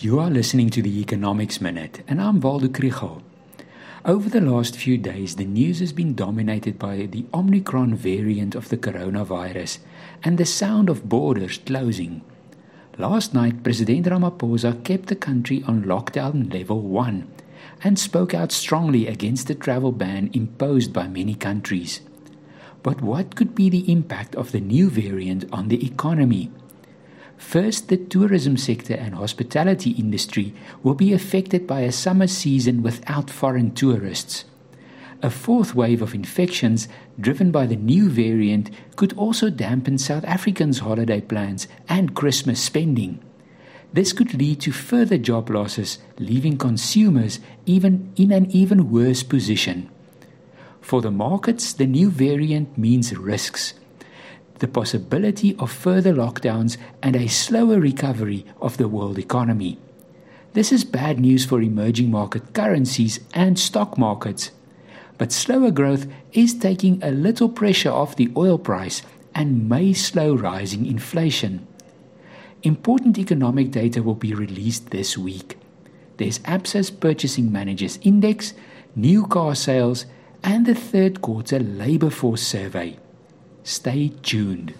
You are listening to the Economics Minute, and I'm Waldo Krugell. Over the last few days, the news has been dominated by the Omicron variant of the coronavirus and the sound of borders closing. Last night, President Ramaphosa kept the country on lockdown level 1 and spoke out strongly against the travel ban imposed by many countries. But what could be the impact of the new variant on the economy? First, the tourism sector and hospitality industry will be affected by a summer season without foreign tourists. A fourth wave of infections, driven by the new variant, could also dampen South Africans' holiday plans and Christmas spending. This could lead to further job losses, leaving consumers even in an even worse position. For the markets, the new variant means risks the possibility of further lockdowns and a slower recovery of the world economy. This is bad news for emerging market currencies and stock markets. But slower growth is taking a little pressure off the oil price and may slow rising inflation. Important economic data will be released this week. There's Absa's Purchasing Managers Index, new car sales, and the third quarter labor force survey. Stay tuned.